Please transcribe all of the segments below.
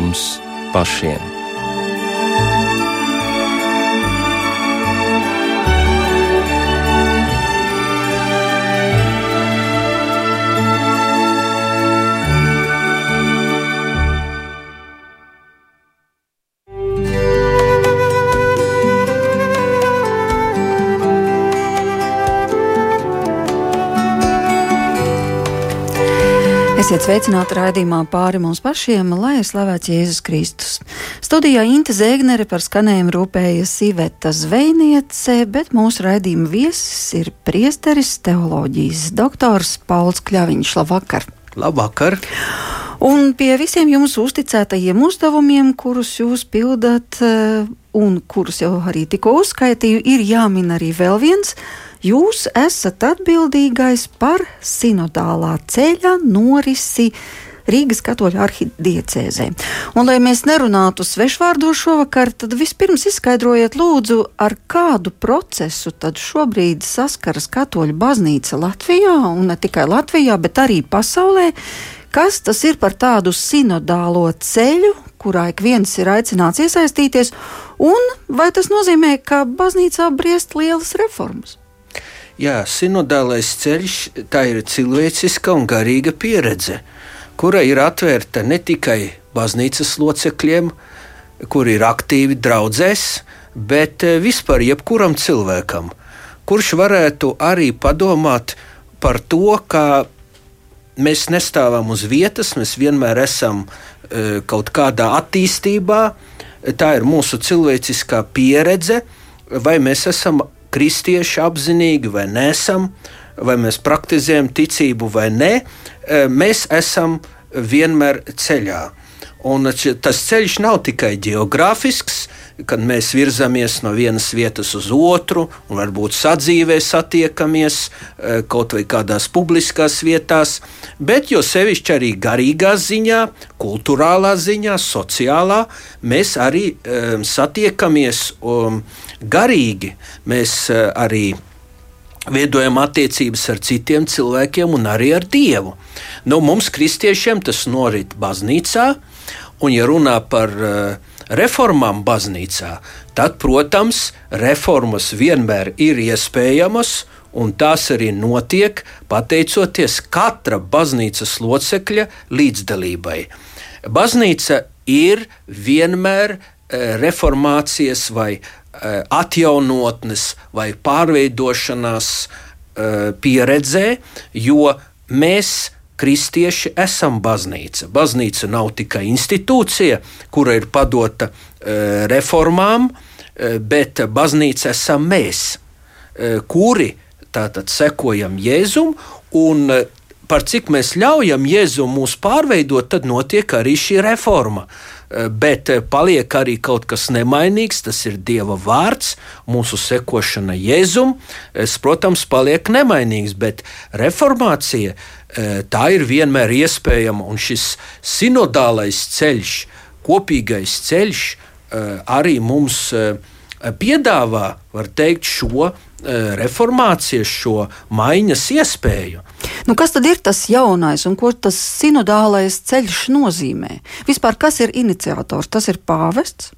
mums pašiem. Esiet sveicināti raidījumā pāri mums pašiem, lai slavēts Jēzus Kristus. Studijā Inte Zēgnere par skanējumu rūpējas Iveta Zvejniece, bet mūsu raidījuma viesis ir priesteris teoloģijas doktors Pauls Kļaviņš. Labvakar! Labvakar! Un pie visiem jums uzticētajiem uzdevumiem, kurus jūs pildat eh, un kurus jau arī tikko uzskaitīju, ir jāmin arī vēl viens Jūs esat atbildīgais par sinodālā ceļa norisi. Rīgas katoļu arhidiecēzē. Un, lai mēs nerunātu svešvārdos šovakar, tad vispirms izskaidrojiet, lūdzu, ar kādu procesu tad šobrīd saskaras katoļu baznīca Latvijā, un ne tikai Latvijā, bet arī pasaulē. Kas tas ir par tādu sinodālo ceļu, kurā ik viens ir aicināts iesaistīties, un vai tas nozīmē, ka baznīcā briest lielas reformas? Jā, sinodālais ceļš tā ir cilvēciska un garīga pieredze, kura ir atvērta ne tikai baznīcas locekļiem, kuri ir aktīvi draudzēs, bet eh, vispār jebkuram cilvēkam, kurš varētu arī padomāt par to, ka mēs nestāvam uz vietas, mēs vienmēr esam uh, kaut kādā attīstībā. Tā ir mūsu cilvēciskā pieredze, vai mēs esam kristieši apzinīgi vai nesam, vai mēs praktizējam ticību vai nē, e, mēs esam vienmēr ceļā. Un tas ceļš nav tikai geogrāfisks, kad mēs virzamies no vienas vietas uz otru, un varbūt sadzīvē satiekamies e, kaut vai kādās publiskās vietās, bet jo sevišķi arī garīgā ziņā, kultūrālā ziņā, sociālā, mēs arī um, satiekamies um, garīgi mēs eh, arī veidojam attiecības ar citiem cilvēkiem un arī ar Dievu. Nu, mums, kristiešiem, tas norit baznīcā, un, ja runā par uh, reformām baznīcā, tad, protams, reformas vienmēr ir iespējamas, un tās arī notiek pateicoties katra baznīcas locekļa līdzdalībai. Baznīca ir vienmēr uh, reformācijas vai Eh, atjaunotnes vai pārveidošanās eh, pieredzē, jo mēs, kristieši, esam baznīca. Baznīca nav tikai institūcija, kura ir padota eh, reformām, bet baznīca esam mēs, kuri tātad sekojam Jēzum un par cik mēs ļaujam Jēzum mūs pārveidot, tad notiek arī šī reforma. Eh, bet eh, paliek arī kaut kas nemainīgs, tas ir Dieva vārds, mūsu sekošana Jēzum. Es, protams, paliek nemainīgs, bet reformācija eh, tā ir vienmēr iespējama, un šis sinodālais ceļš, kopīgais ceļš arī mums piedāvā, var teikt, šo reformācijas, šo maiņas iespēju. Nu, kas tad ir tas jaunais un ko tas sinodālais ceļš nozīmē? Vispār kas ir iniciators? Tas ir pāvests.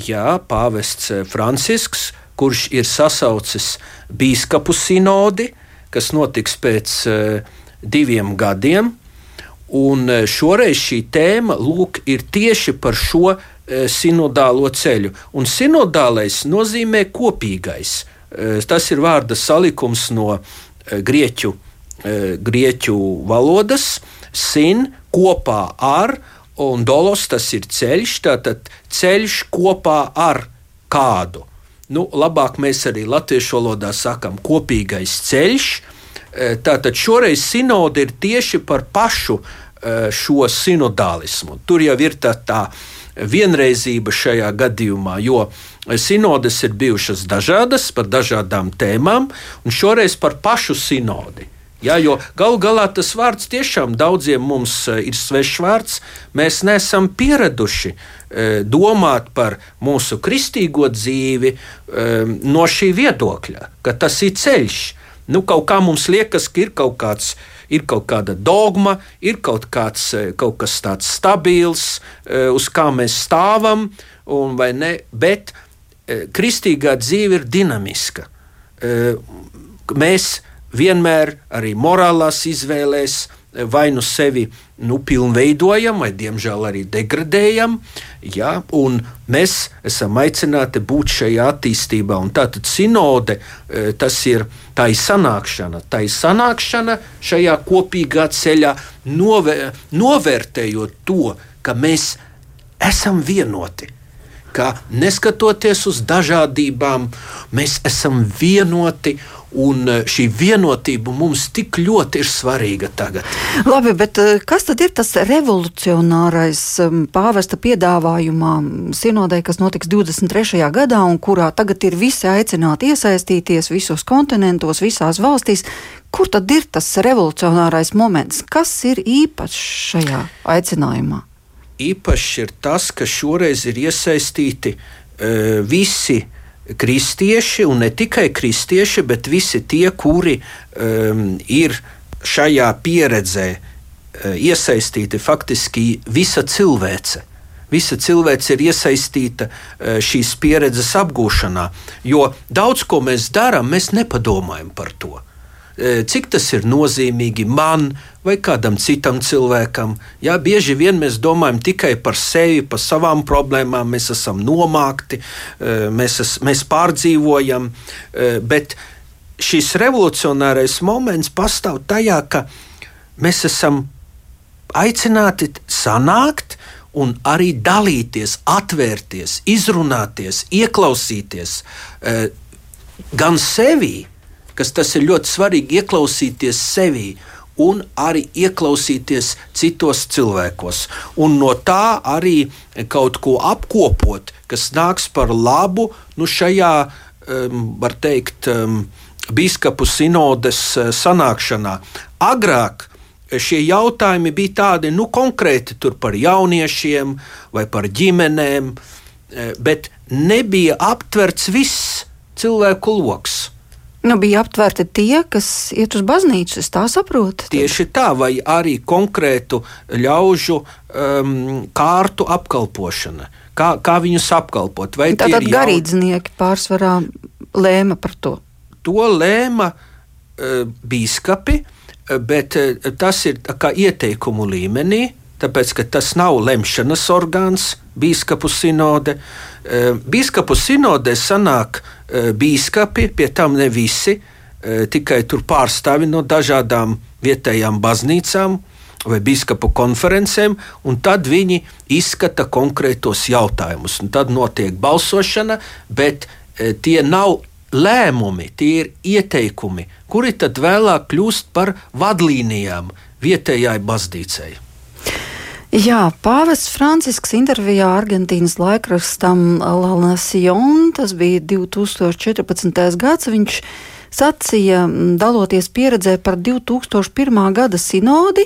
Jā, pāvests eh, Francisks, kurš ir sasaucis biskupu sinodi, kas notiks pēc uh, diviem gadiem. Un šoreiz šī tēma lūk, ir tieši par šo sinodālo ceļu. Un sinodālais nozīmē kopīgais. Uh, tas ir vārda salikums no grieķu E, grieķu valodas, sin kopā ar, un dolos tas ir ceļš, tātad ceļš kopā ar kādu. Nu, labāk mēs arī latviešu valodā sakām kopīgais ceļš. Tātad šoreiz sinode ir tieši par pašu šo sinodālismu. Tur jau ir tā, tā vienreizība šajā gadījumā, jo sinodes ir bijušas dažādas par dažādām tēmām, un šoreiz par pašu sinodi. Ja, jo galu galā tas vārds tiešām daudziem mums eh, ir svešs vārds. Mēs neesam pieraduši eh, domāt par mūsu kristīgo dzīvi eh, no šī viedokļa, ka tas ir ceļš. Nu, kaut kā mums liekas, ka ir kaut kāds ir kaut kāda dogma, ir kaut, kāds, kaut kas tāds stabils, uz kā mēs stāvam, ne, bet kristīgā dzīve ir dinamiska. Mēs vienmēr arī morālās izvēlēs vai nu sevi nu, pilnveidojam, vai diemžēl arī degradējam. Ja, mēs esam aicināti būt šajā attīstībā. Tātad sinode e, tas ir tā ir sanākšana, tā ir sanākšana šajā kopīgā ceļā, novē, novērtējot to, ka mēs esam vienoti. Ka neskatoties uz dažādībām, mēs esam vienoti Un e, šī vienotība mums tik ļoti ir svarīga tagad. Labi, bet e, kas tad ir tas revolucionārais pāvesta piedāvājumā sinodē, kas notiks 23. gadā un kurā tagad ir visi aicināti iesaistīties visos kontinentos, visās valstīs? Kur tad ir tas revolucionārais moments? Kas ir īpašs šajā aicinājumā? Īpašs ir tas, ka šoreiz ir iesaistīti uh, visi uh, kristieši, un ne tikai kristieši, bet visi tie, kuri um, ir šajā pieredzē uh, iesaistīti, faktiski visa cilvēce. Visa cilvēce ir iesaistīta uh, šīs pieredzes apgūšanā, jo daudz ko mēs darām, mēs nepadomājam par to. E, cik tas ir nozīmīgi man vai kādam citam cilvēkam. Jā, bieži vien mēs domājam tikai par sevi, par savām problēmām, mēs esam nomākti, e, mēs, es, mēs pārdzīvojam, e, bet šis revolucionārais moments pastāv tajā, ka mēs esam aicināti sanākt un arī dalīties, atvērties, izrunāties, ieklausīties gan sevī, kas tas ir ļoti svarīgi ieklausīties sevī un arī ieklausīties citos cilvēkos. Un no tā arī kaut ko apkopot, kas nāks par labu nu, šajā, var teikt, biskupu sinodes uh, sanākšanā. Agrāk šie jautājumi bija tādi nu, konkrēti par jauniešiem vai par ģimenēm, eh, bet nebija aptverts viss cilvēku lokus. Nu, bija aptverti tie, kas iet uz baznīcu, es tā saprotu. Tieši tā, vai arī konkrētu ļaužu um, kārtu apkalpošana. Kā, kā viņus apkalpot? Vai Tātad jau... garīdznieki pārsvarā lēma par to? To lēma uh, bīskapi, bet uh, tas ir kā ieteikumu līmenī, tāpēc ka tas nav lemšanas orgāns, bīskapu sinode. Uh, bīskapu sinodē sanāk uh, bīskapi, pie tam ne visi, eh, tikai tur pārstāvi no dažādām vietējām baznīcām vai biskupu konferencēm, un tad viņi izskata konkrētos jautājumus. Un tad notiek balsošana, bet eh, tie nav lēmumi, tie ir ieteikumi, kuri tad vēlāk kļūst par vadlīnijām vietējai baznīcai. Jā, Pāvests Francisks intervijā Argentīnas laikrakstam La Nación, tas bija 2014. gads, viņš sacīja, daloties pieredzē par 2001. gada sinodi,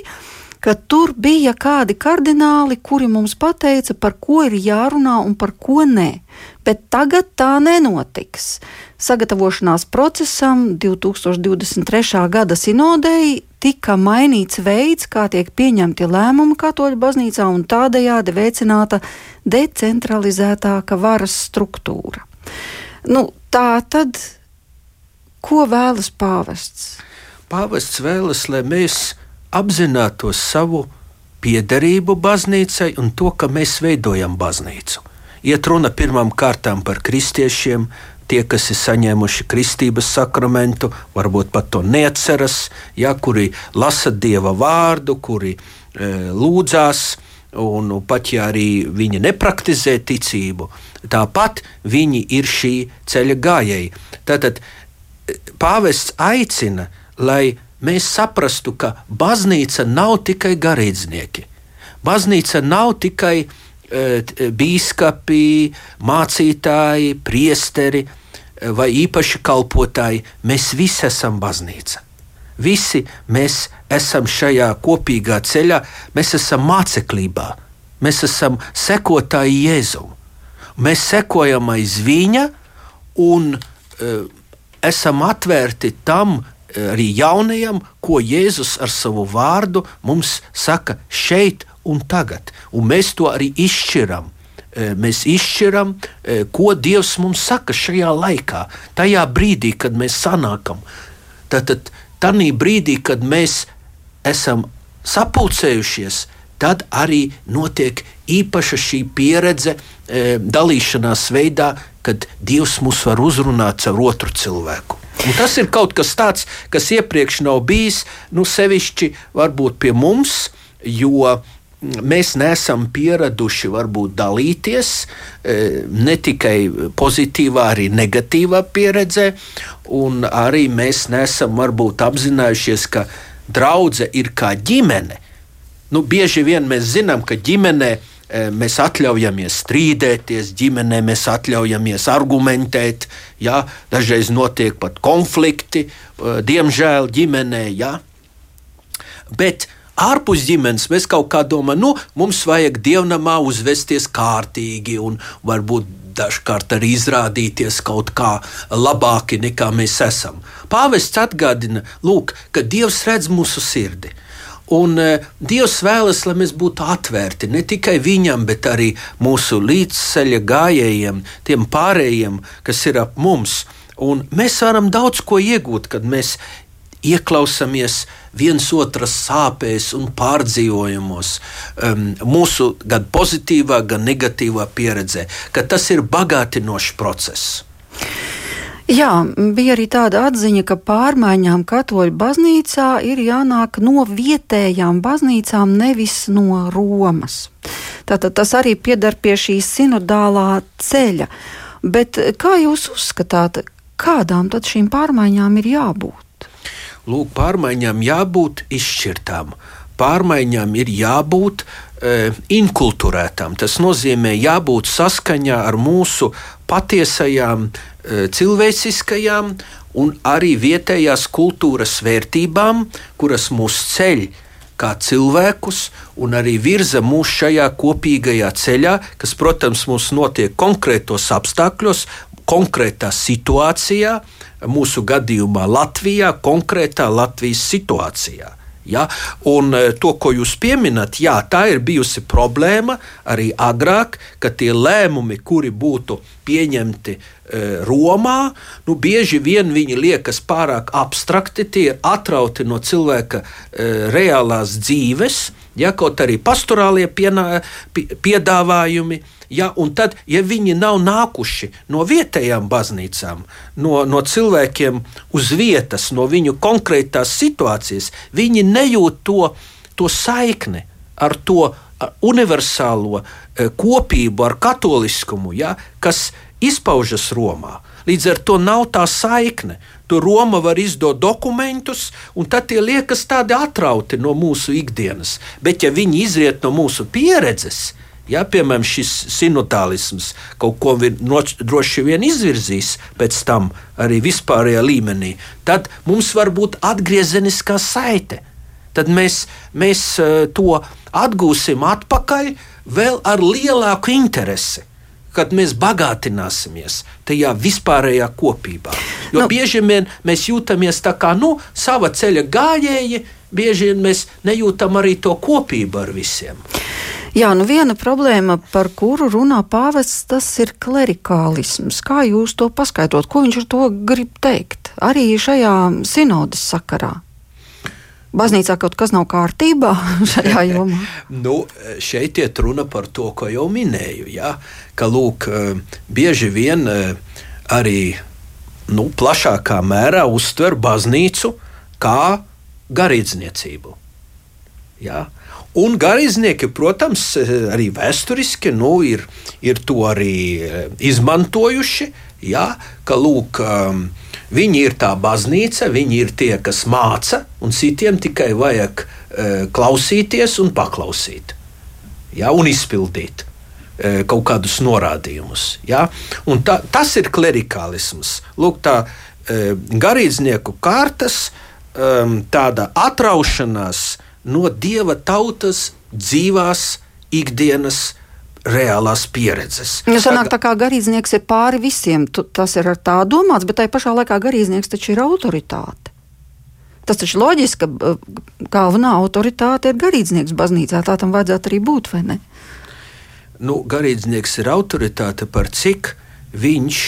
ka tur bija kādi kardināli, kuri mums pateica, par ko ir jārunā un par ko nē. Bet tagad tā nenotiks. Sagatavošanās procesam 2023. gada sinodēji tika mainīts veids, kā tiek pieņemti lēmumi katoļu baznīcā, un tādējādi veicināta decentralizētāka varas struktūra. Nu, tā tad, ko vēlas pāvests? Pāvests vēlas, lai mēs apzinātos savu piederību baznīcai un to, ka mēs veidojam baznīcu. Iet runa pirmām kārtām par kristiešiem, tie, kas ir saņēmuši kristības sakramentu, varbūt pat to neatceras, ja, kuri lasa dieva vārdu, kuri e, lūdzās, un nu, pat ja arī viņi nepraktizē ticību, tāpat viņi ir šī ceļa gājēji. Tātad e, pāvests aicina, lai mēs saprastu, ka baznīca nav tikai garīdznieki. Baznīca nav tikai uh, biskupi, mācītāji, priesteri vai īpaši kalpotāji, mēs visi esam baznīca. Visi mēs esam šajā kopīgā ceļā, mēs esam māceklībā, mēs esam sekotāji Jēzum. Mēs sekojam aiz viņa un uh, esam atvērti tam, arī jaunajam, ko Jēzus ar savu vārdu mums saka šeit un tagad. Un mēs to arī izšķiram. E, mēs izšķiram, e, ko Dievs mums saka šajā laikā, tajā brīdī, kad mēs sanākam. Tātad, tajā brīdī, kad mēs esam sapulcējušies, tad arī notiek īpaša šī pieredze, e, dalīšanās veidā, kad Dievs mūs var uzrunāt caur otru cilvēku. Un tas ir kaut kas tāds, kas iepriekš nav bijis, nu, sevišķi varbūt pie mums, jo mēs neesam pieraduši varbūt dalīties e, ne tikai pozitīvā, arī negatīvā pieredzē, un arī mēs neesam varbūt apzinājušies, ka draudzene ir kā ģimene. Nu, bieži vien mēs zinām, ka ģimenē e, mēs atļaujamies strīdēties, ģimenē mēs atļaujamies argumentēt, ja? dažreiz notiek pat konflikti, e, diemžēl ģimenē. Ja? Bet ārpus ģimenes mēs kaut kā domājam, nu, mums vajag dievnamā uzvesties kārtīgi un varbūt dažkārt arī izrādīties kaut kā labāki nekā mēs esam. Pāvests atgādina, lūk, ka Dievs redz mūsu sirdi. Un uh, Dievs vēlas, lai mēs būtu atvērti ne tikai viņam, bet arī mūsu līdzceļa gājējiem, tiem pārējiem, kas ir ap mums. Un mēs varam daudz ko iegūt, kad mēs ieklausāmies viens otras sāpēs un pārdzīvojumos, um, mūsu gan pozitīvā, gan negatīvā pieredzē, ka tas ir bagātinošs process. Jā, bija arī tāda atziņa, ka pārmaiņām katoļu baznīcā ir jānāk no vietējām baznīcām, nevis no Romas. Tātad tas arī piedar pie šī sinodālā ceļa. Bet kā jūs uzskatāt, kādām tad šīm pārmaiņām ir jābūt? Lūk, pārmaiņām jābūt izšķirtām. Pārmaiņām ir jābūt e, inkulturētām. Tas nozīmē, jābūt saskaņā ar mūsu patiesajām e, cilvēciskajām un arī vietējās kultūras vērtībām, kuras mūs ceļ kā cilvēkus un arī virza mūs šajā kopīgajā ceļā, kas, protams, mums notiek konkrētos apstākļos, konkrētā situācijā, mūsu gadījumā Latvijā, konkrētā Latvijas situācijā. Ja? Un e, to, ko jūs pieminat, jā, tā ir bijusi problēma arī agrāk, ka tie lēmumi, kuri būtu pieņemti e, Romā, nu, bieži vien viņi liekas pārāk abstrakti, tie ir atrauti no cilvēka e, reālās dzīves, ja, kaut arī pastorālie pienā, piedāvājumi. Ja, un tad, ja viņi nav nākuši no vietējām baznīcām, no, no cilvēkiem uz vietas, no viņu konkrētās situācijas, viņi nejūt to, to saikni ar to universālo e, kopību, ar katoliskumu, ja, kas izpaužas Romā. Līdz ar to nav tā saikne. Tur Roma var izdot dokumentus, un tad tie liekas tādi atrauti no mūsu ikdienas. Bet, ja viņi izriet no mūsu pieredzes, Ja, piemēram, šis sinodālisms kaut ko droši vien izvirzīs pēc tam arī vispārējā līmenī, tad mums var būt atgriezeniskā saite. Tad mēs, mēs eh, to atgūsim atpakaļ vēl ar lielāku interesi kad mēs bagātināsimies tajā vispārējā kopībā. Jo nu, bieži vien mēs jūtamies tā kā nu, sava ceļa gājēji, bieži vien mēs nejūtam arī to kopību ar visiem. Jā, nu viena problēma, par kuru runā pāvests, tas ir klerikālisms. Kā jūs to paskaidrot? Ko viņš ar to grib teikt? Arī šajā sinodas sakarā. Baznīcā kaut kas nav kārtībā šajā jomā. nu, šeit ir runa par to, ko jau minēju. Ja? Ka lūk, bieži vien arī nu, plašākā mērā uztver baznīcu kā garīdzniecību. Ja? Un garīdznieki, protams, arī vēsturiski nu, ir, ir to arī izmantojuši. Ja? Ka lūk, um, Viņi ir tā baznīca, viņi ir tie, kas māca, un citiem tikai vajag e, klausīties un paklausīt, ja, un izpildīt e, kaut kādus norādījumus. Ja. Un tā, tas ir klerikālisms. Lūk, tā e, garīdznieku kārtas, e, tāda atraušanās no dieva tautas dzīvās ikdienas reālās pieredzes. Ja sanāk, tā kā garīdznieks ir pāri visiem, tu, tas ir ar tā domāts, bet tai pašā laikā garīdznieks taču ir autoritāte. Tas taču loģiski, ka galvenā autoritāte ir garīdznieks baznīcā. Tā tam vajadzētu arī būt, vai ne? Nu, garīdznieks ir autoritāte par cik viņš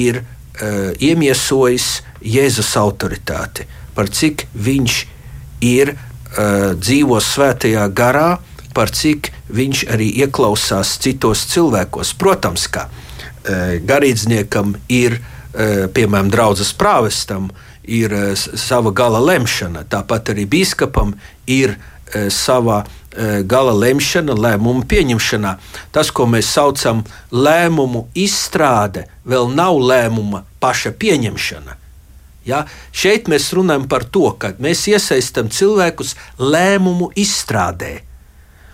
ir uh, iemiesojis Jēzus autoritāti, par cik viņš ir uh, dzīvo svētajā garā, par cik viņš arī ieklausās citos cilvēkos. Protams, ka uh, garīdzniekam ir, uh, piemēram, draudzes prāvestam, ir uh, sava gala lemšana, tāpat arī biskupam ir sava gala lemšana, lēmumu pieņemšanā. Tas, ko mēs saucam par lēmumu izstrāde, vēl nav lēmuma paša pieņemšana. Ja? Šeit mēs runājam par to, ka mēs iesaistām cilvēkus lēmumu izstrādē,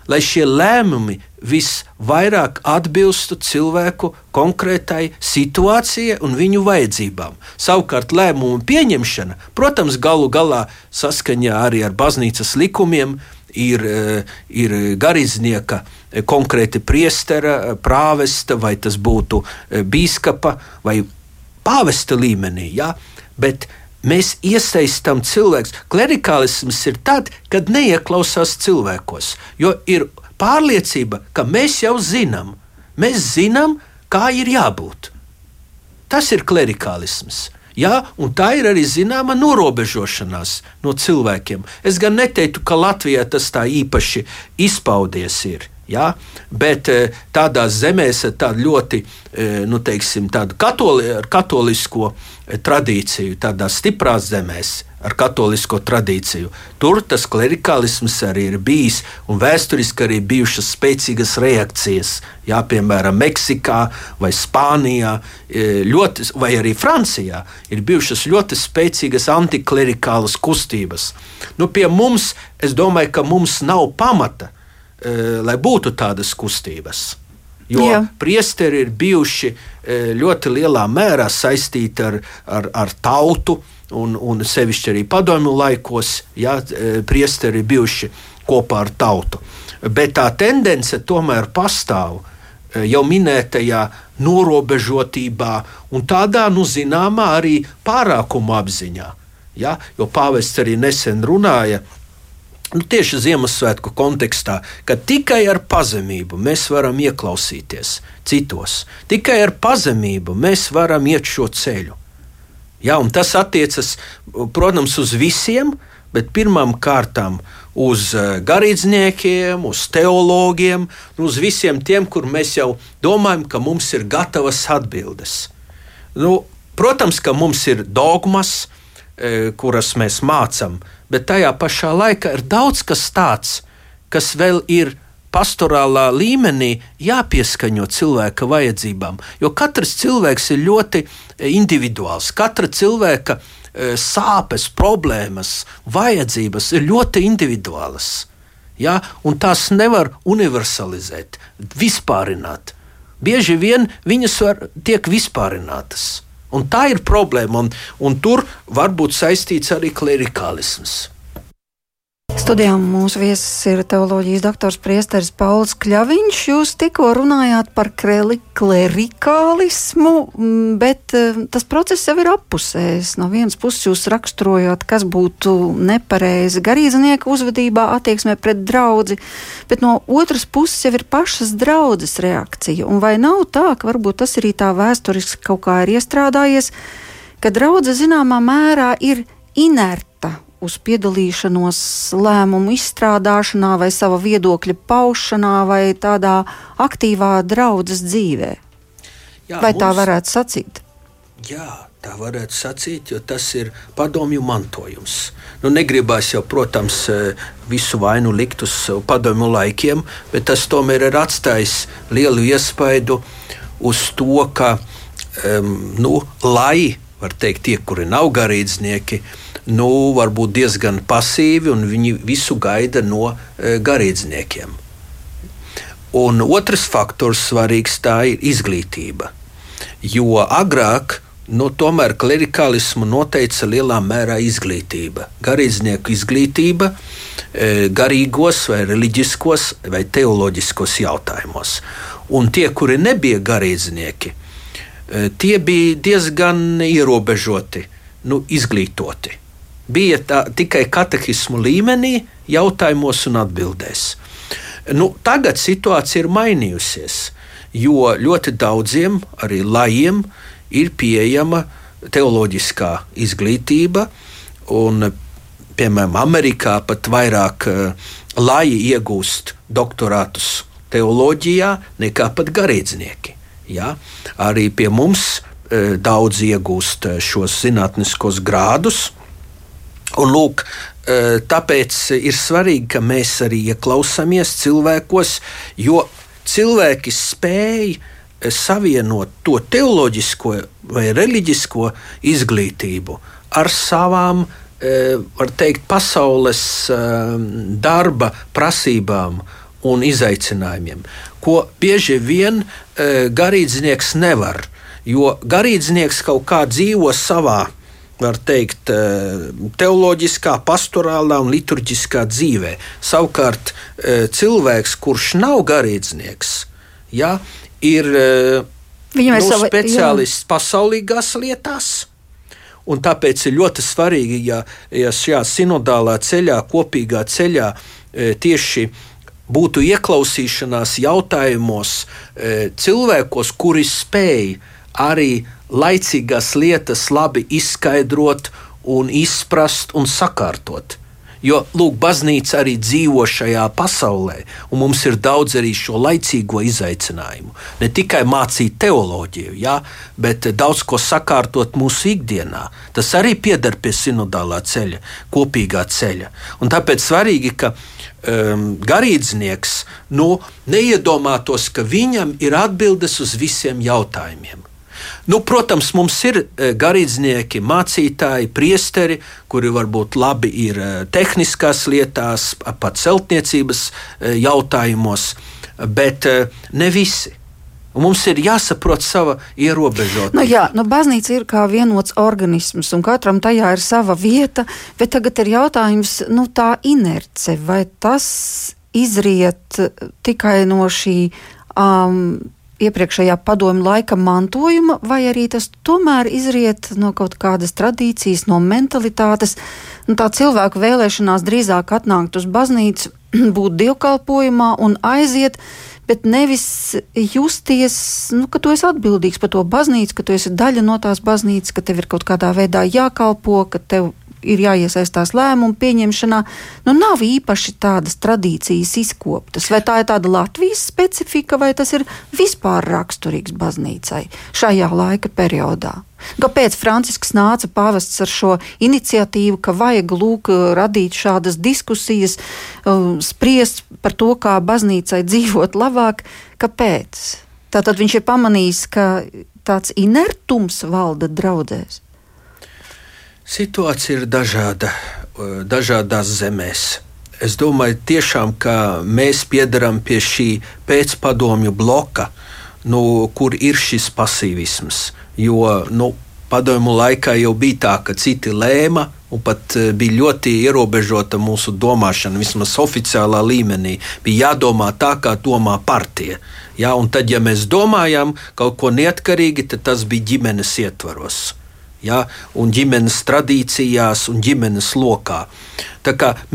lai šie lēmumi visvairāk atbilstu cilvēku konkrētai situācijai un viņu vajadzībām. Savukārt lēmumu pieņemšana, protams, galu galā saskaņā arī ar baznīcas likumiem, ir, eh, ir garīdznieka, eh, konkrēti priestera, eh, prāvesta, vai tas būtu bīskapa vai pāvesta līmenī. Ja? bet mēs iesaistām cilvēkus. Klerikālisms ir tad, kad neieklausās cilvēkos, jo ir pārliecība, ka mēs jau zinām, mēs zinām, kā ir jābūt. Tas ir klerikālisms. Jā, un tā ir arī zināma norobežošanās no cilvēkiem. Es gan neteiktu, ka Latvijā tas tā īpaši izpaudies. Ir. Ja? Bet eh, tādās zemēs ar tādu ļoti eh, nu, teiksim, tādu katoli, katolisko eh, tradīciju, tādās stiprās zemēs ar katolisko tradīciju. Tur tas klerikālisms arī ir bijis, un vēsturiski arī bijušas spēcīgas reakcijas. Jā, piemēram, Meksikā vai Spānijā, ļoti, vai arī Francijā ir bijušas ļoti spēcīgas antiklerikālas kustības. Nu, pie mums, es domāju, ka mums nav pamata Eh, lai būtu tādas kustības. Jo Jā. priesteri ir bijuši eh, ļoti lielā mērā saistīti ar, ar, ar tautu, un, un sevišķi arī padomju laikos, ja eh, priesteri ir bijuši kopā ar tautu. Bet tā tendence tomēr pastāv jau minētajā norobežotībā un tādā, nu, zināmā arī pārākuma apziņā. Ja? Jo pāvests arī nesen runāja nu, tieši Ziemassvētku kontekstā, ka tikai ar pazemību mēs varam ieklausīties citos, tikai ar pazemību mēs varam iet šo ceļu. Ja, tas attiecas, protams, uz visiem, bet pirmām kārtām uz eh, garīdzniekiem, uz teologiem, nu, uz visiem tiem, kur mēs jau domājam, ka mums ir gatavas atbildes. Nu, protams, ka mums ir dogmas, kuras mēs mācām, bet tajā pašā laikā ir daudz kas tāds, kas vēl ir pastorālā līmenī jāpieskaņo cilvēka vajadzībām. Jo katrs cilvēks ir ļoti e, individuāls. Katra cilvēka e, sāpes, problēmas, vajadzības ir ļoti individuālas. Ja? Un tās nevar universalizēt, vispārināt. Bieži vien viņas var, tiek vispārinātas. Un tā ir problēma, un, un tur var būt saistīts arī klerikālisms. Studijā mūsu viesis ir teoloģijas doktors Priesteris Pauls Kļaviņš. Jūs tikko runājāt par klerikālismu, bet eh, tas process jau ir appusējis. No vienas puses jūs raksturojāt, kas būtu nepareizi garīdznieka uzvedībā, attieksmē pret draudzi, bet no otras puses jau ir pašas draudzes reakcija. Un vai nav tā, ka varbūt tas arī tā vēsturiski kaut kā ir iestrādājies, ka draudze zināmā mērā ir inerta uz piedalīšanos lēmumu izstrādāšanā, vai sava viedokļa paušanā, vai tādā aktīvā draudzes dzīvē. Jā, vai mums, tā varētu sacīt? Jā, tā varētu sacīt, jo tas ir padomju mantojums. Nu, negribās jau, protams, visu vainu likt uz padomju laikiem, bet tas tomēr ir atstājis lielu iespaidu uz to, ka, um, nu, lai, var teikt, tie, kuri nav garīdznieki, uh, nu, varbūt diezgan pasīvi un viņi visu gaida no e, garīdzniekiem. Un otrs faktors svarīgs tā ir izglītība. Jo agrāk nu, tomēr klerikālismu noteica lielā mērā izglītība. Garīdznieku izglītība e, garīgos, vai reliģiskos, vai teoloģiskos jautājumos. Un tie, kuri nebija garīdznieki, e, tie bija diezgan ierobežoti, nu, izglītoti. Bija tā, tikai katehismu līmenī, jautājumos un atbildēs. Nu, tagad situācija ir mainījusies, jo ļoti daudziem, arī lajiem, ir pieejama teoloģiskā izglītība. Un, piemēram, Amerikā pat vairāk uh, laji iegūst doktorātus teoloģijā nekā pat garīdznieki. Ja? Arī pie mums e, daudz iegūst e, šos zinātniskos grādus. Un, lūk, e, tāpēc ir svarīgi, ka mēs arī ieklausāmies cilvēkos, jo cilvēki spēj savienot to teoloģisko vai reliģisko izglītību ar savām, var teikt, pasaules darba prasībām un izaicinājumiem, ko bieži vien e, garīdznieks nevar. Jo garīdznieks kaut kā dzīvo savā, var teikt, e, teoloģiskā, pastorālā un liturģiskā dzīvē. Savukārt e, cilvēks, kurš nav garīdznieks, ja, ir Viņam ir nu, savi, speciālists jā. pasaulīgās lietās. Un tāpēc ir ļoti svarīgi, ja, ja šajā sinodālā ceļā, kopīgā ceļā tieši būtu ieklausīšanās jautājumos cilvēkos, kuri spēj arī laicīgās lietas labi izskaidrot un izprast un sakārtot. Jo, lūk, baznīca arī dzīvo šajā pasaulē, un mums ir daudz arī šo laicīgo izaicinājumu. Ne tikai mācīt teoloģiju, ja, bet daudz ko sakārtot mūsu ikdienā. Tas arī pieder pie sinodālā ceļa, kopīgā ceļa. Un tāpēc svarīgi, ka um, garīdznieks nu, neiedomātos, ka viņam ir atbildes uz visiem jautājumiem. Nu, protams, mums ir e, garīdznieki, mācītāji, priesteri, kuri varbūt labi ir e, tehniskās lietās, pat celtniecības e, jautājumos, bet ne visi. Un mums ir jāsaprot sava ierobežotība. Nu, jā, nu, baznīca ir kā vienots organisms, un katram tajā ir sava vieta. Bet tagad ir jautājums, nu, tā inerce, vai tas izriet tikai no šī um, iepriekšējā padomju laika mantojuma, vai arī tas tomēr izriet no kaut kādas tradīcijas, no mentalitātes, nu, tā cilvēku vēlēšanās drīzāk atnākt uz baznīcu, būt dievkalpojumā un aiziet, bet nevis justies, nu, ka tu esi atbildīgs par to baznīcu, ka tu esi daļa no tās baznīcas, ka tev ir kaut kādā veidā jākalpo, ka tev ir jāiesaistās lēmumu pieņemšanā. Nu, nav īpaši tādas tradīcijas izkoptas. Vai tā ir tāda Latvijas specifika, vai tas ir vispār raksturīgs baznīcai šajā laika periodā? Kāpēc Francisks nāca pāvests ar šo iniciatīvu, ka vajag lūk radīt šādas diskusijas, um, spriest par to, kā baznīcai dzīvot labāk? Kāpēc? Tātad viņš ir pamanījis, ka tāds inertums valda draudzēs. Situācija ir dažāda dažādās zemēs. Es domāju, tiešām, ka mēs piedaram pie šī pēcpadomju bloka, nu, kur ir šis pasīvisms. Jo nu, padomju laikā jau bija tā, ka citi lēma, un pat e, bija ļoti ierobežota mūsu domāšana, vismaz oficiālā līmenī. Bija jādomā tā, kā domā partija. Ja, tad, ja mēs domājam kaut ko neatkarīgi, tad tas bija ģimenes ietvaros ja, un ģimenes tradīcijās un ģimenes lokā.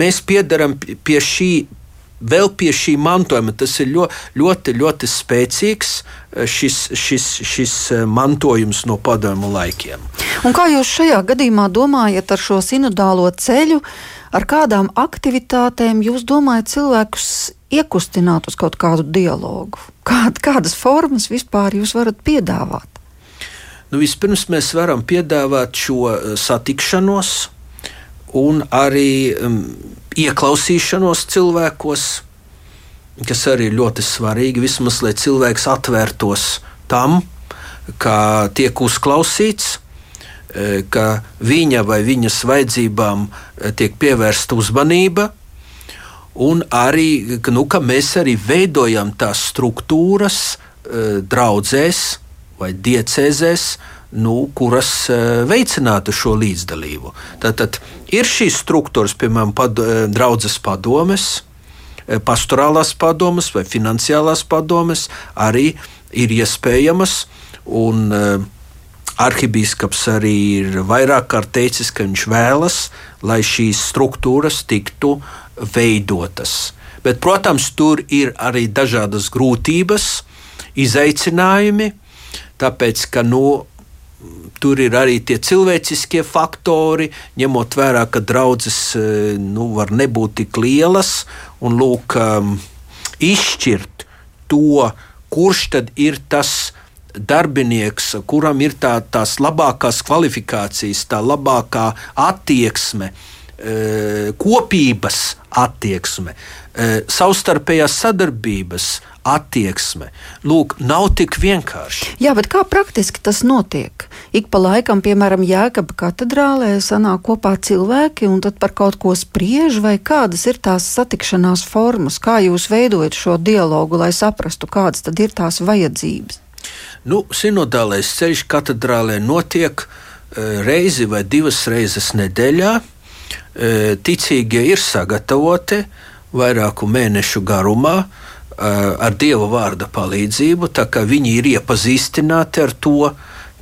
Mēs piedaram pie šī. Vēl pie šī mantojuma tas ir ļoti, ļoti, ļoti spēcīgs eh, šis, šis, šis eh, mantojums no padomu laikiem. Un kā jūs šajā gadījumā domājat ar šo sinodālo ceļu, ar kādām aktivitātēm jūs domājat cilvēkus iekustināt uz kaut kādu dialogu? Kād, kādas formas vispār jūs varat piedāvāt? Nu, vispirms mēs varam piedāvāt šo eh, satikšanos un arī um, ieklausīšanos cilvēkos, kas arī ir ļoti svarīgi. Vismaz lai cilvēks atvērtos tam, ka tiek uzklausīts, eh, ka viņa vai viņas vajadzībām eh, tiek pievērsta uzmanība. Un arī, nu, mēs arī veidojam tās struktūras, draudzēs, vai diecēzēs, nu, kuras uh, veicinātu šo līdzdalību. Tātad ir šīs struktūras, piemēram, pad, uh, draudzes padomes, uh, pastorālās padomes vai finansiālās padomes, arī ir iespējamas. Un, arhibīskaps arī ir vairāk kārt teicis, ka viņš vēlas, lai šīs struktūras tiktu veidotas. Bet, protams, tur ir arī dažādas grūtības, izaicinājumi, tāpēc ka nu, tur ir arī tie cilvēciskie faktori, ņemot vērā, ka draudzes nu, var nebūt tik lielas. Un lūk, um, izšķirt to, kurš tad ir tas darbinieks, kuram ir tā, tās labākās kvalifikācijas, tā labākā attieksme, e, kopības attieksme, e, savstarpējās sadarbības attieksme. Lūk, nav tik vienkārši. Jā, bet kā praktiski tas notiek? Ik pa laikam, piemēram, Jēkabā katedrālē sanāk kopā cilvēki un tad par kaut ko spriež, vai kādas ir tās satikšanās formas, kā jūs veidojat šo dialogu, lai saprastu, kādas tad ir tās vajadzības. Nu, sinodālais ceļš katedrālē notiek e, reizi vai divas reizes nedēļā. E, ticīgie ir sagatavoti vairāku mēnešu garumā, ar Dieva vārda palīdzību, tā kā viņi ir iepazīstināti ar to.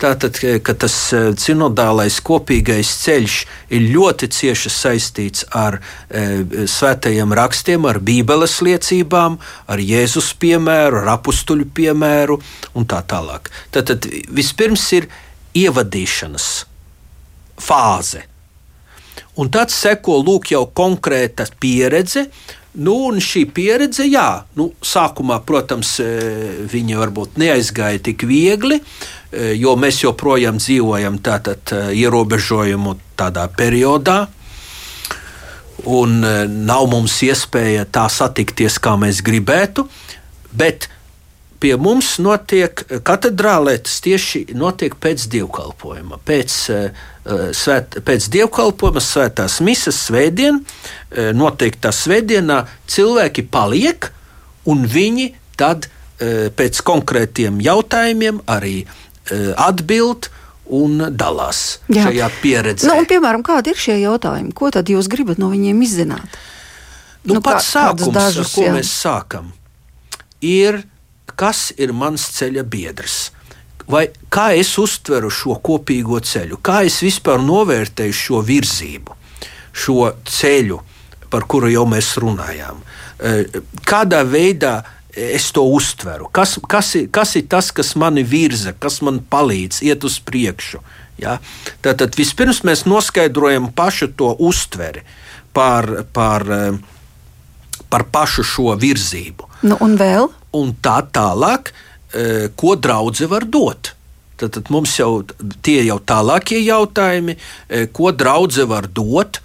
Tātad, ka tas sinodālais kopīgais ceļš ir ļoti cieši saistīts ar e, svētajiem rakstiem, ar Bībeles liecībām, ar Jēzus piemēru, ar apstuļu piemēru un tā tālāk. Tātad vispirms ir ievadīšanas fāze. Un tad seko lūk jau konkrēta pieredze, Nu, un šī pieredze, jā, nu, sākumā, protams, e, viņa varbūt neaizgāja tik viegli, e, jo mēs joprojām dzīvojam tātad e, ierobežojumu tādā periodā. Un nav mums iespēja tā satikties, kā mēs gribētu, bet pie mums notiek katedrālē tas tieši notiek pēc dievkalpojuma. Pēc, uh, svēt, pēc dievkalpojuma, svētās misijas svētdien, uh, noteiktā svētdienā cilvēki paliek un viņi tad uh, pēc konkrētiem jautājumiem arī atbild un dalās Jā. šajā pieredzē. Nu, un, piemēram, kādi ir šie jautājumi? Ko tad jūs gribat no viņiem izzināt? Nu, nu, pats kā, sākums, dažus, ar ko jā. mēs sākam, ir kas ir mans ceļa biedrs. Vai kā es uztveru šo kopīgo ceļu, kā es vispār novērtēju šo virzību, šo ceļu, par kuru jau mēs runājām. E, kādā veidā es to uztveru? Kas, kas, ir, kas ir tas, kas mani virza, kas man palīdz iet uz priekšu? Ja? Tātad vispirms mēs noskaidrojam pašu to uztveri par, par, e, par pašu šo virzību. Nu, un vēl? un tā tālāk, ko draudzene var dot. Tad, tad mums jau tie jau tālākie jautājumi, e, ko draudzene var dot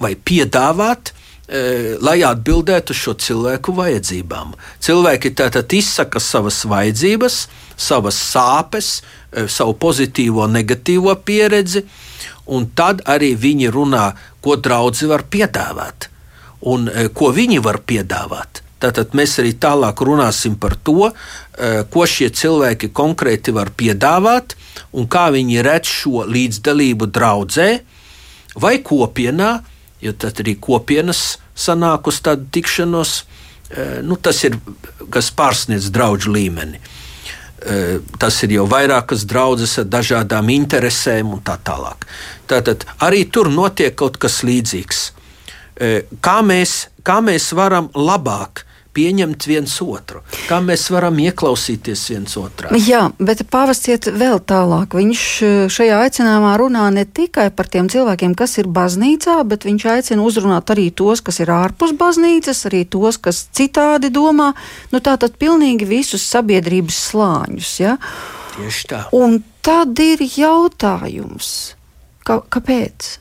vai piedāvāt, e, lai atbildētu uz šo cilvēku vajadzībām. Cilvēki tātad izsaka savas vajadzības, savas sāpes, savu pozitīvo, negatīvo pieredzi, un tad arī viņi runā, ko draudzene var piedāvāt un ko viņi var piedāvāt. Tātad mēs arī tālāk runāsim par to, eh, ko šie cilvēki konkrēti var piedāvāt un kā viņi redz šo līdzdalību draudzē vai kopienā, jo tad arī kopienas sanāk uz tādu tikšanos. Eh, nu, tas ir kas pārsniedz draugu līmeni. Eh, tas ir jau vairākas draudzes ar dažādām interesēm un tā tālāk. Tātad arī tur notiek kaut kas līdzīgs. Kā mēs, kā mēs varam labāk pieņemt viens otru, kā mēs varam ieklausīties viens otrā. Jā, bet pāvests iet vēl tālāk. Viņš eh, šajā aicinājumā runā ne tikai par tiem cilvēkiem, kas ir baznīcā, bet viņš aicina uzrunāt arī tos, kas ir ārpus baznīcas, arī tos, kas citādi domā. Nu, tā tad pilnīgi visus sabiedrības slāņus. Ja? Tieši tā. Un tad ir jautājums, ka, kāpēc?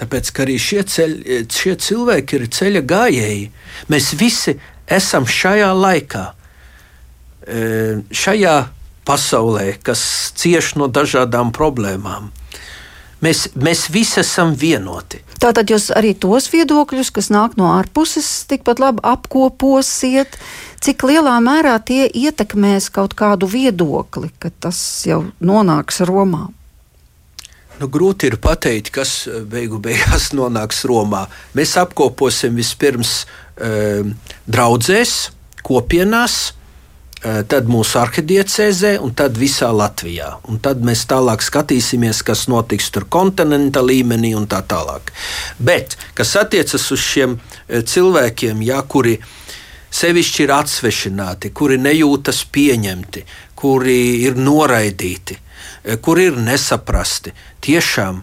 Tāpēc, arī šie, ceļ, šie cilvēki ir ceļa gājēji. Mēs visi esam šajā laikā, e, šajā pasaulē, kas cieš no dažādām problēmām. Mēs, mēs visi esam vienoti. Tātad jūs arī tos viedokļus, kas nāk no ārpuses, tikpat labi apkoposiet, cik lielā mērā tie ietekmēs kaut kādu viedokli, ka tas jau nonāks Romā. Nu, grūti ir pateikt, kas eh, beigu beigās nonāks Romā. Mēs apkoposim vispirms e, draudzēs, kopienās, tad mūsu arhidiecēzē, un tad visā Latvijā. Un tad mēs tālāk skatīsimies, kas notiks tur kontinenta līmenī un tā tālāk. Bet, kas attiecas uz šiem cilvēkiem, jā, kuri sevišķi ir atsvešināti, kuri nejūtas pieņemti, kuri ir noraidīti, kuri ir nesaprasti, tiešām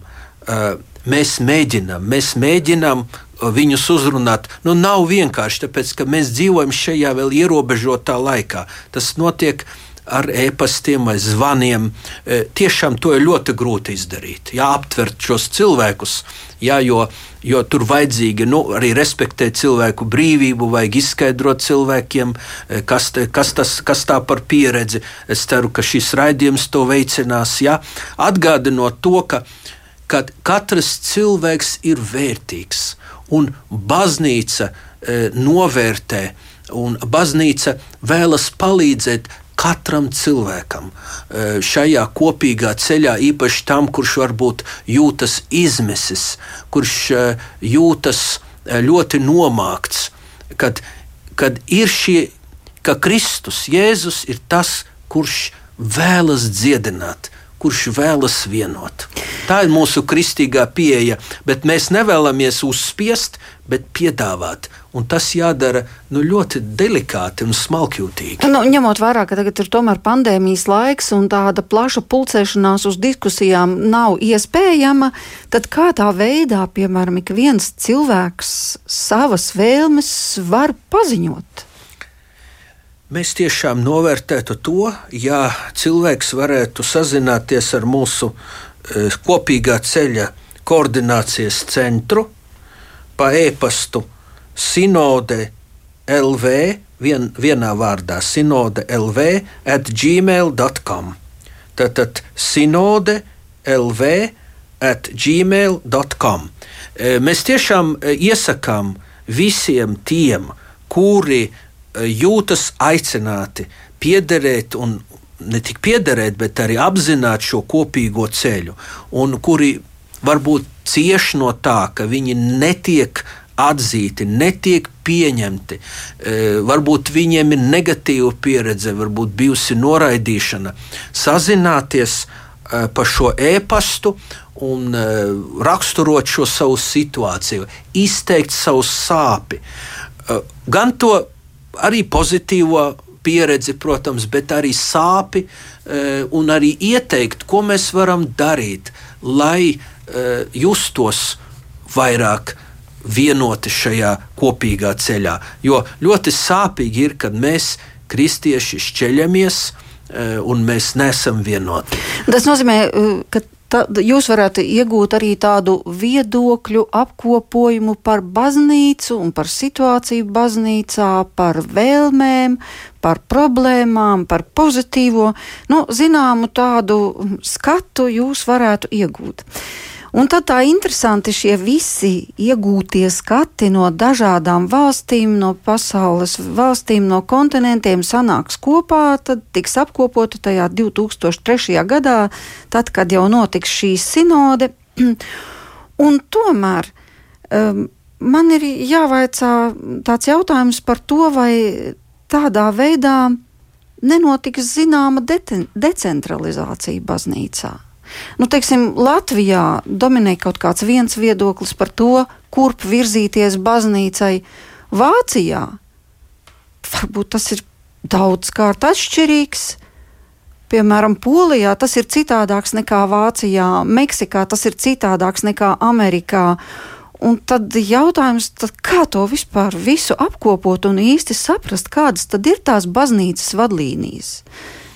mēs mēģinām, mēs mēģinām viņus uzrunāt. Nu, nav vienkārši tāpēc, ka mēs dzīvojam šajā vēl ierobežotā laikā. Tas notiek ar e-pastiem vai zvaniem. E, tiešām to ir ļoti grūti izdarīt. Jā, aptvert šos cilvēkus, jā, jo, jo tur vajadzīgi nu, arī respektēt cilvēku brīvību, vajag izskaidrot cilvēkiem, e, kas, te, kas, tas, kas tā par pieredzi. Es ceru, ka šis raidījums to veicinās. Jā, atgādinot to, ka kad katrs cilvēks ir vērtīgs un baznīca e, novērtē, un baznīca vēlas palīdzēt katram cilvēkam e, šajā kopīgā ceļā, īpaši tam, kurš varbūt jūtas izmesis, kurš e, jūtas e, ļoti nomākts, kad, kad ir šie, ka Kristus, Jēzus ir tas, kurš vēlas dziedināt, kurš vēlas vienot. Tā ir mūsu kristīgā pieeja, bet mēs nevēlamies uzspiest, bet piedāvāt. Un tas jādara nu, ļoti delikāti un smalkjūtīgi. Nu, ņemot vērā, ka tagad ir tomēr pandēmijas laiks un tāda plaša pulcēšanās uz diskusijām nav iespējama, tad kādā veidā, piemēram, ik viens cilvēks savas vēlmes var paziņot? Mēs tiešām novērtētu to, ja cilvēks varētu sazināties ar mūsu e, kopīgā ceļa koordinācijas centru pa e-pastu sinode LV, vien, vienā vārdā sinode LV at gmail.com. Tātad sinode LV at gmail.com. E, mēs tiešām e, iesakām visiem tiem, kuri jūtas aicināti piederēt un ne tik piederēt, bet arī apzināt šo kopīgo ceļu, un kuri varbūt cieš no tā, ka viņi netiek atzīti, netiek pieņemti. E, varbūt viņiem ir negatīva pieredze, varbūt bijusi noraidīšana. Sazināties e, pa šo e-pastu un e, raksturot šo savu situāciju, izteikt savu sāpi. Gan to arī pozitīvo pieredzi, protams, bet arī sāpi un arī ieteikt, ko mēs varam darīt, lai justos vairāk vienoti šajā kopīgā ceļā. Jo ļoti sāpīgi ir, kad mēs, kristieši, šķeļamies eh, un mēs nesam vienoti. Tas nozīmē, ka Tā, jūs varētu iegūt arī tādu viedokļu apkopojumu par baznīcu un par situāciju baznīcā, par vēlmēm, par problēmām, par pozitīvo, nu, zināmu tādu skatu jūs varētu iegūt. Un tad tā interesanti šie visi iegūtie skati no dažādām valstīm, no pasaules valstīm, no kontinentiem sanāks kopā, tad tiks apkopota tajā 2003. gadā, tad, kad jau notiks šī sinode. Un tomēr um, man ir jāvaicā tāds jautājums par to, vai tādā veidā nenotiks zināma de decentralizācija baznīcā. Nu, teiksim, Latvijā dominē kaut kāds viens viedoklis par to, kurp virzīties baznīcai. Vācijā varbūt tas ir daudzkārt atšķirīgs. Piemēram, Polijā tas ir citādāks nekā Vācijā, Meksikā tas ir citādāks nekā Amerikā. Un tad jautājums, tad kā to vispār visu apkopot un īsti saprast, kādas tad ir tās baznīcas vadlīnijas?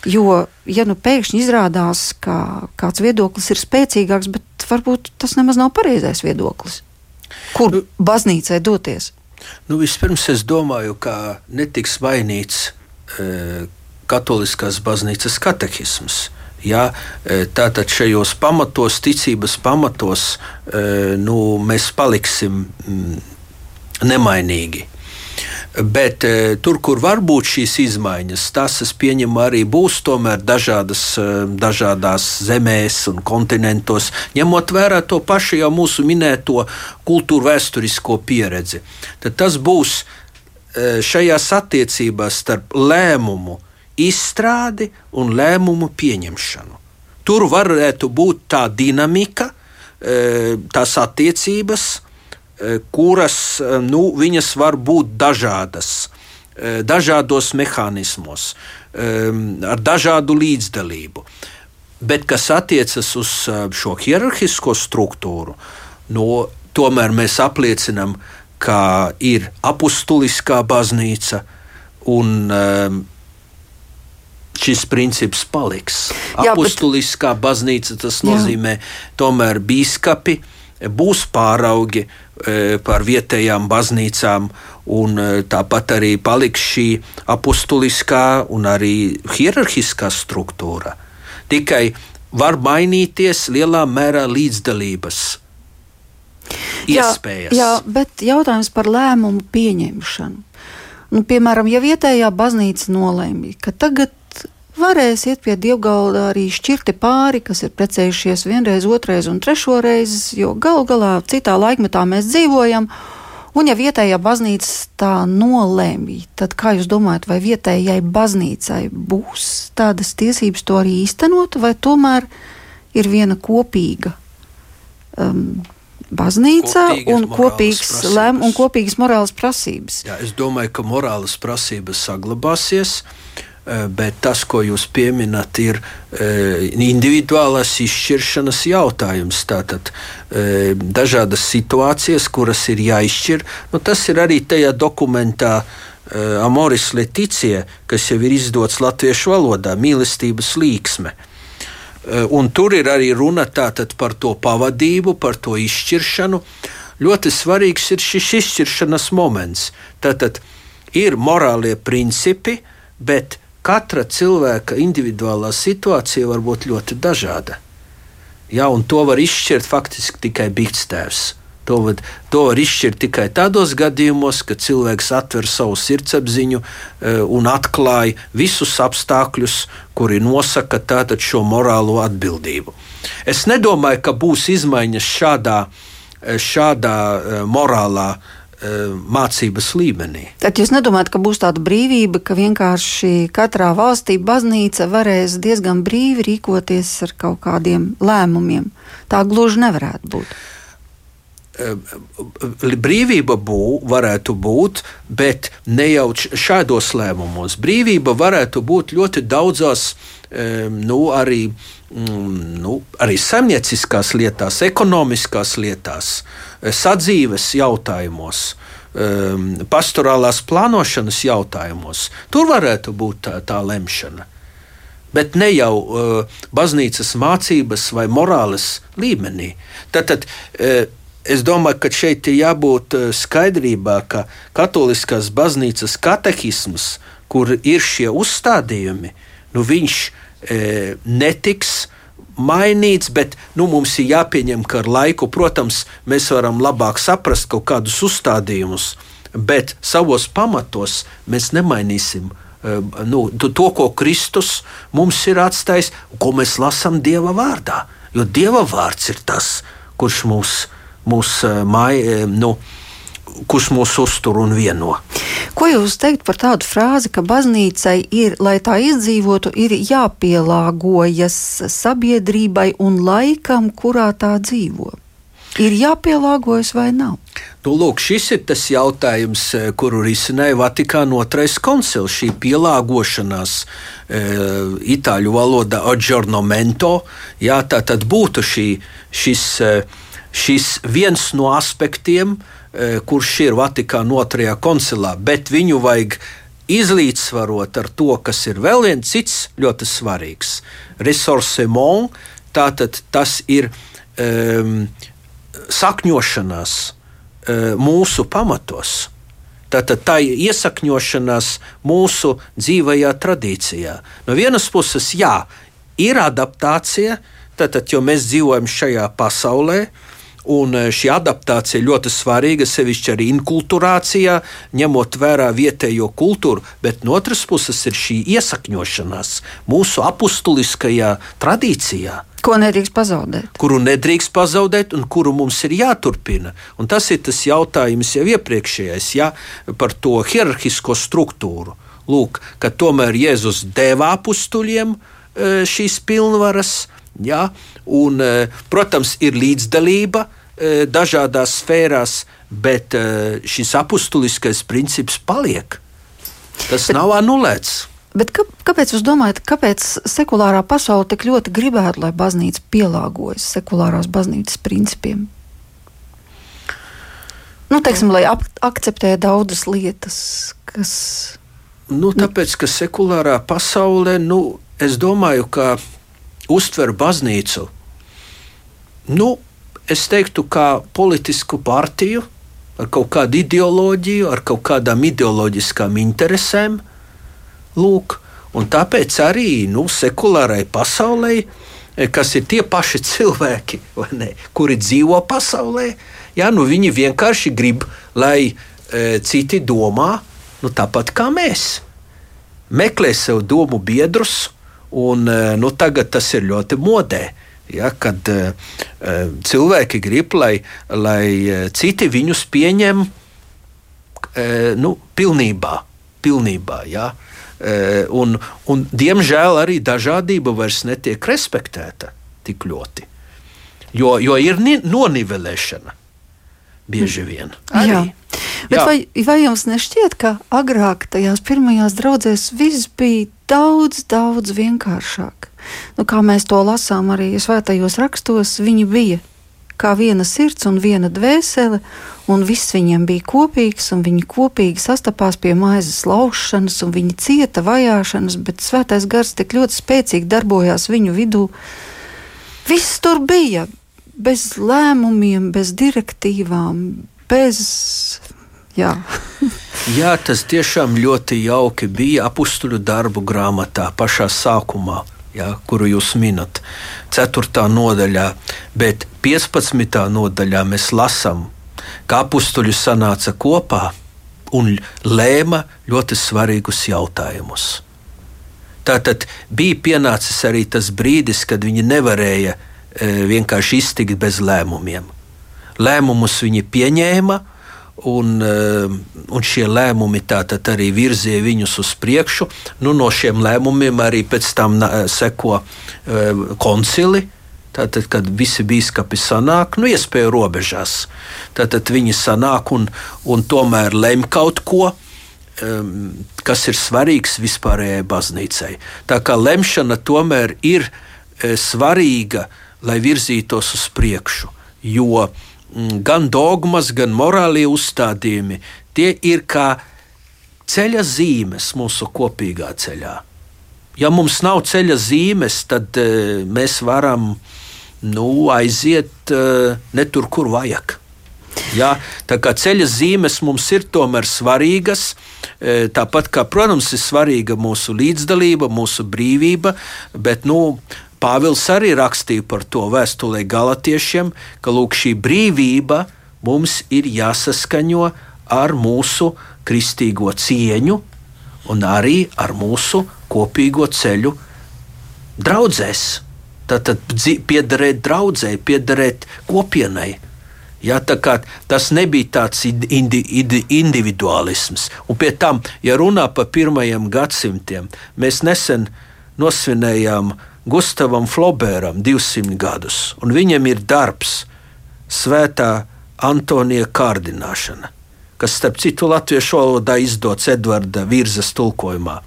Jo, ja nu pēkšņi izrādās, ka kāds viedoklis ir spēcīgāks, bet varbūt tas nemaz nav pareizais viedoklis, kur nu, baznīcai doties? Nu, vispirms es domāju, ka netiks mainīts e, katoliskās baznīcas katehisms. Ja, e, tātad šajos pamatos, ticības pamatos, e, nu, mēs paliksim mm, nemainīgi. Bet e, tur, kur var būt šīs izmaiņas, tas, es pieņemu, arī būs tomēr dažādas, e, dažādās zemēs un kontinentos, ņemot vērā to pašu jau mūsu minēto kultūru vēsturisko pieredzi. Tad tas būs e, šajās attiecībās starp lēmumu izstrādi un lēmumu pieņemšanu. Tur varētu būt tā dinamika, tās attiecības, kuras nu, var būt dažādas, dažādos mehānismos, ar dažādu līdzdalību. Bet kas attiecas uz šo hierarhisko struktūru, no, tomēr mēs apliecinām, ka ir apustuliskā baznīca un um, šis princips paliks. Apustuliskā baznīca tas nozīmē, Jā. tomēr biskupi būs pāraugi e, par vietējām baznīcām, un e, tāpat arī paliks šī apustuliskā un arī hierarhiskā struktūra. Tikai var mainīties lielā mērā līdzdalības iespējas. Jā, jā, bet jautājums par lēmumu pieņemšanu. Nu, piemēram, ja vietējā baznīca nolēma, ka tagad varēs iet pie dievgalda arī šķirti pāri, kas ir precējušies vienreiz, otrreiz un trešo reizi, jo galu galā citā laikmetā mēs dzīvojam. Un, ja vietējā baznīca tā nolēmja, tad kā jūs domājat, vai vietējai baznīcai būs tādas tiesības to arī īstenot, vai tomēr ir viena kopīga um, baznīca un kopīgs lēmums un kopīgas morālas prasības? Jā, es domāju, ka morālas prasības saglabāsies. Eh, bet tas, ko jūs pieminat, ir eh, individuālās izšķiršanas jautājums. Tātad eh, dažādas situācijas, kuras ir jāizšķir, nu, tas ir arī tajā dokumentā. Amoris Leticija, kas jau ir izdots latviešu valodā, mīlestības līksme. Un tur ir arī runa par to pavadību, par to izšķiršanu. Ļoti svarīgs ir šis izšķiršanas moments. Tātad ir morālie principi, bet katra cilvēka individuālā situācija var būt ļoti dažāda. Ja, to var izšķirt faktiski tikai bīkstēvs. To var, to var izšķirt tikai tādos gadījumos, kad cilvēks atver savu sirdsapziņu e, un atklāj visus apstākļus, kuri nosaka šo morālo atbildību. Es nedomāju, ka būs izmaiņas šādā, e, šādā e, morālā Eh, mācības līmenī. Tad jūs nedomājat, ka būs tāda brīvība, ka vienkārši katrā valstī baznīca varēs diezgan brīvi rīkoties ar kaut kādiem lēmumiem? Tā gluži nevarētu būt. Eh, brīvība bū, varētu būt, bet ne jau šādos lēmumos. Brīvība varētu būt ļoti daudzās, nu, arī, mm, nu, arī saimnieciskās lietās, ekonomiskās lietās. Uh, sadzīves jautājumos, um, pastorālās plānošanas jautājumos. Tur varētu būt tā, tā lemšana. Bet ne jau uh, baznīcas mācības vai morāles līmenī. Tad, tad uh, es domāju, ka šeit ir jābūt uh, skaidrībā, ka katoliskās baznīcas katehisms, kur ir šie uzstādījumi, nu viņš e, netiks mainīts, bet nu, mums ir jāpieņem, ka ar laiku, protams, mēs varam labāk saprast kaut kādus uzstādījumus, bet savos pamatos mēs nemainīsim. Eh, nu, to, ko Kristus mums ir atstājis, ko mēs lasām Dieva vārdā. Jo Dieva vārds ir tas, kurš mūs, mūs eh, māja, eh, nu, kurš mūs uztur un vieno. Ko jūs teikt par tādu frāzi, ka baznīcai ir, lai tā izdzīvotu, ir jāpielāgojas sabiedrībai un laikam, kurā tā dzīvo? Ir jāpielāgojas vai nav? Nu, lūk, šis ir tas jautājums, eh, kuru risināja Vatikāna otrais koncils. Šī pielāgošanās e, itāļu valodā adžornomento, jā, tā tad būtu šī, šis, eh, šis viens no aspektiem, Eh, kurš ir Vatikāna otrajā koncilā, bet viņu vajag izlīdzsvarot ar to, kas ir vēl viens cits ļoti svarīgs. Resourcement, tātad tas ir um, sakņošanās uh, mūsu pamatos. Tātad tā ir iesakņošanās mūsu dzīvajā tradīcijā. No vienas puses, jā, ir adaptācija, tātad, jo mēs dzīvojam šajā pasaulē, uh, Un e, šī adaptācija ļoti svarīga, sevišķi arī inkulturācijā, ņemot vērā vietējo kultūru, bet no otras puses ir šī iesakņošanās mūsu apustuliskajā tradīcijā. Ko nedrīkst pazaudēt? Kuru nedrīkst pazaudēt, un kuru mums ir jāturpina. Un tas ir tas jautājums jau iepriekšējais, ja, par to hierarhisko struktūru. lūk, ka tomēr Jēzus deva apstuļiem šīs pilnvaras, ja, un, protams, ir līdzdalība dažādās sfērās, bet šis apustuliskais princips paliek. Tas bet, nav anulēts. Bet kā, kāpēc jūs domājat, kāpēc sekulārā pasaule tik ļoti gribētu, lai baznīca pielāgojas sekulārās baznīcas principiem? Nu, teiksim, lai ap, akceptē daudzas lietas, kas. Nu, tāpēc, ka sekulārā pasaulē, nu, es domāju, ka uztver baznīcu, nu, es teiktu, kā politisku partiju ar kaut kādu ideoloģiju, ar kaut kādām ideoloģiskām interesēm Lūk, un tāpēc arī nu, sekulārai pasaulē, eh, kas ir tie paši cilvēki, ne, kuri dzīvo pasaulē, jā, nu, viņi vienkārši grib, lai e, citi domā nu, tāpat kā mēs. Meklē sev domu biedrus, un e, nu, tagad tas ir ļoti modē. Ja, kad e, cilvēki grib, lai, lai citi viņus pieņem e, nu, pilnībā. pilnībā ja. Eh, un, un, diemžēl arī dažādība vairs netiek respektēta tik ļoti. Jo, jo ir nonivelēšana bieži vien. Arī. Jā. Bet Jā. vai, vai jums nešķiet, ka agrāk tajās pirmajās draudzēs viss bija daudz, daudz vienkāršāk? Nu, kā mēs to lasām arī svētajos rakstos, viņi bija kā viena sirds un viena dvēsele, un viss viņiem bija kopīgs, un viņi kopīgi sastapās pie maizes laušanas, un viņi cieta vajāšanas, bet svētais gars tik ļoti spēcīgi darbojās viņu vidū. Viss tur bija bez lēmumiem, bez direktīvām, bez. Jā. Jā, tas tiešām ļoti jauki bija apakstuļu darbu grāmatā pašā sākumā ja, kuru jūs minat, 4. nodaļā, bet 15. nodaļā mēs lasām, ka apstuļi sanāca kopā un lēma ļoti svarīgus jautājumus. Tātad bija pienācis arī tas brīdis, kad viņi nevarēja e, vienkārši iztikt bez lēmumiem. Lēmumus viņi pieņēma, Un, eh, un šie lēmumi arī virzīja viņus uz priekšu. Nu, no šiem lēmumiem arī pēc tam eh, seko eh, koncili. Tātad, kad visi biskupi sanāk, nu, iespēju robežās, tad viņi sanāk un, un tomēr lem kaut ko, um, kas ir svarīgs vispārējai baznīcai. Tā kā lemšana tomēr ir svarīga, lai virzītos uz priekšu. Jo uh, gan dogmas, gan morālie uzstādījumi, tie ir kā ceļa zīmes mūsu kopīgā ceļā. Ja mums nav ceļa zīmes, tad uh, mēs varam nu, aiziet uh, ne tur, kur vajag. Ja, tā kā ceļa zīmes mums ir tomēr svarīgas, e, tāpat kā, protams, ir svarīga mūsu līdzdalība, mūsu brīvība, bet nu, Pāvils arī rakstīja par to vēstulē galotiešiem, ka lūk, šī brīvība mums ir jāsaskaņo ar mūsu kristīgo cieņu un arī ar mūsu kopīgo ceļu draudzēs. Tātad piederēt draudzēji, piederēt kopienai. Ja, tas nebija tāds indi, indi, individuālisms. Un pie tam, ja runā par pirmajiem gadsimtiem, mēs nesen nosvinējām uh, Gustavam Flobēram 200 gadus, un viņam ir darbs Svētā Antonija kārdināšana, kas, starp citu, latviešu valodā izdots Edvarda Virzas tulkojumā.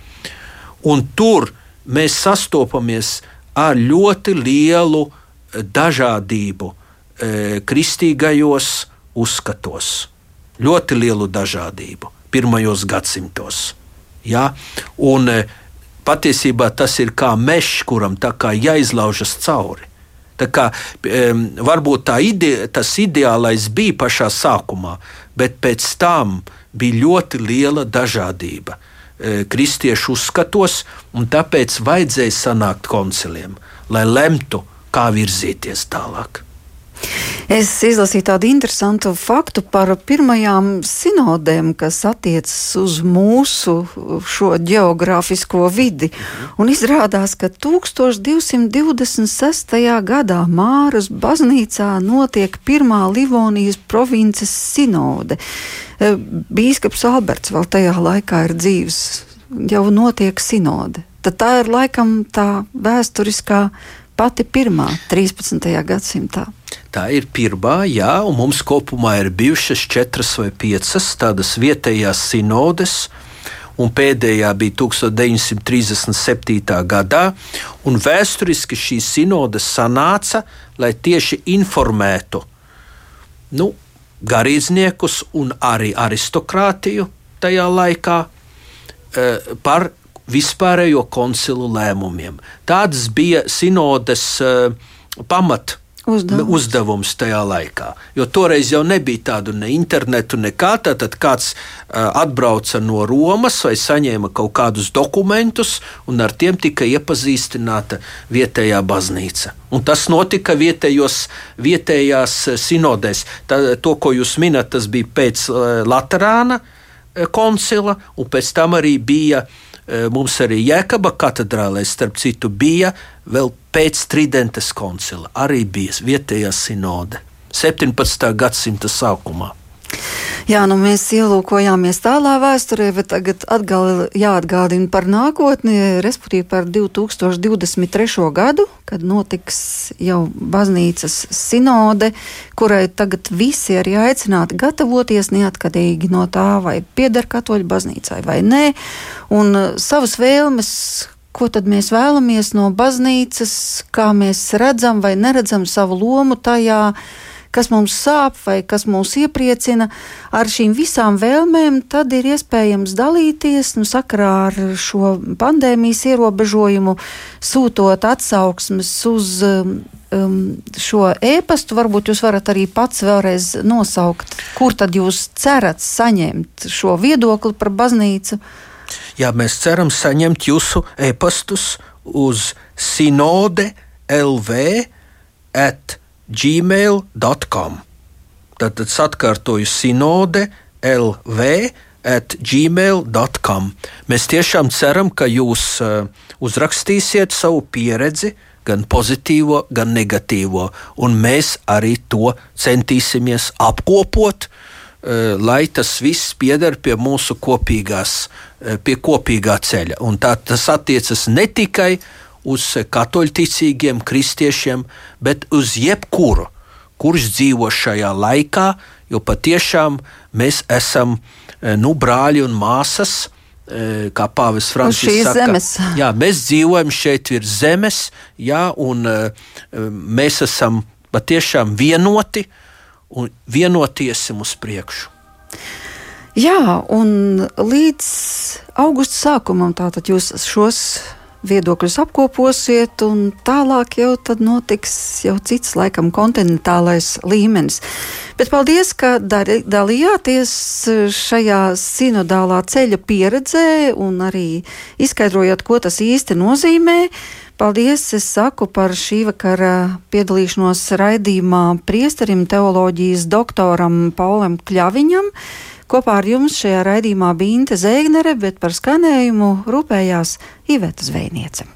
Un tur mēs sastopamies ar ļoti lielu eh, dažādību e, kristīgajos uzskatos. Ļoti lielu dažādību pirmajos gadsimtos. Ja? Un, e, patiesībā tas ir kā mežs, kuram tā kā jāizlaužas cauri. Tā kā, um, varbūt tā ide, tas ideālais bija pašā sākumā, bet pēc tam bija ļoti liela dažādība e, kristiešu uzskatos, un tāpēc vajadzēja sanākt konciliem, lai lemtu, kā virzīties tālāk. Es izlasīju tādu interesantu faktu par pirmajām sinodēm, kas attiecas uz mūsu šo geogrāfisko vidi. Un izrādās, ka 1226. gadā Māras baznīcā notiek pirmā Livonijas provinces sinode. Eh, bīskaps Alberts vēl tajā laikā ir dzīves jau notiek sinode. Tad tā ir laikam tā vēsturiskā pati pirmā 13. gadsimtā. Tā ir pirmā, jā, un mums kopumā ir bijušas četras vai piecas tādas vietējās sinodes, un pēdējā bija 1937. gadā. Vēsturiski šī sinode sanāca, lai tieši informētu nu, garīdzniekus un arī aristokrātiju tajā laikā eh, par vispārējo koncilu lēmumiem. Tādas bija sinodes uh, pamat. Uzdevums. uzdevums tajā laikā. Jo toreiz jau nebija tādu ne internetu, nekā tāda. Kāds uh, atbrauca no Romas vai saņēma kaut kādus dokumentus, un ar tiem tika iepazīstināta vietējā baznīca. Un tas notika vietējos, vietējās sinodēs. Tā, to, ko jūs minat, tas bija pēc uh, Latvijas koncila, un pēc tam arī bija uh, Eh, mums arī Jēkaba katedrālē, starp citu, bija vēl pēc Tridentes koncila, arī bija vietējā sinode 17. gadsimta sākumā. Jā, nu mēs ielūkojāmies tālā vēsturē, bet tagad atgal, jāatgādina par nākotni, respektīvi par 2023. gadu, kad notiks jau baznīcas sinode, kurai tagad visi arī aicināti gatavoties neatkarīgi no tā, vai pieder katoļu baznīcai vai nē, un uh, savas vēlmes, ko tad mēs vēlamies no baznīcas, kā mēs redzam vai neredzam savu lomu tajā kas mums sāp vai kas mūs iepriecina, ar šīm visām vēlmēm, tad ir iespējams dalīties nu, sakarā ar šo pandēmijas ierobežojumu, sūtot atsauksmes uz um, um šo ēpastu. Varbūt jūs varat arī pats vēlreiz nosaukt, kur tad jūs cerat saņemt šo viedokli par baznīcu. Jā, mēs ceram saņemt jūsu e-pastus uz sinode LV at gmail.com. Tad es atkārtoju sinode LV at gmail.com. Mēs tiešām ceram, ka jūs uh, uzrakstīsiet savu pieredzi, gan pozitīvo, gan negatīvo, un mēs arī to centīsimies apkopot, uh, lai tas viss pieder pie mūsu kopīgās, uh, pie kopīgā ceļa. Un tā tas attiecas ne tikai uz uz katoļticīgiem kristiešiem, bet uz jebkuru, kurš dzīvo šajā laikā, jo patiešām mēs esam eh, nu, brāļi un māsas. Eh, kā Pāvils Francisks saka, zemes. jā, mēs dzīvojam šeit virs zemes, jā, un eh, mēs esam patiešām vienoti un vienotiesim uz priekšu. Jā, un līdz augusta sākumam tātad jūs šos viedokļus apkoposiet, un tālāk jau notiks jau cits, laikam, kontinentālais līmenis. Bet paldies, ka dalījāties šajā sinodālā ceļa pieredzē un arī izskaidrojot, ko tas īsti nozīmē. Paldies, es saku par šī vakara piedalīšanos raidījumā priesterim teoloģijas doktoram Paulam Kļaviņam. Kopā ar jums šajā raidījumā bija Inte Zēgnere, bet par skanējumu rūpējās Iveta Zvejniece.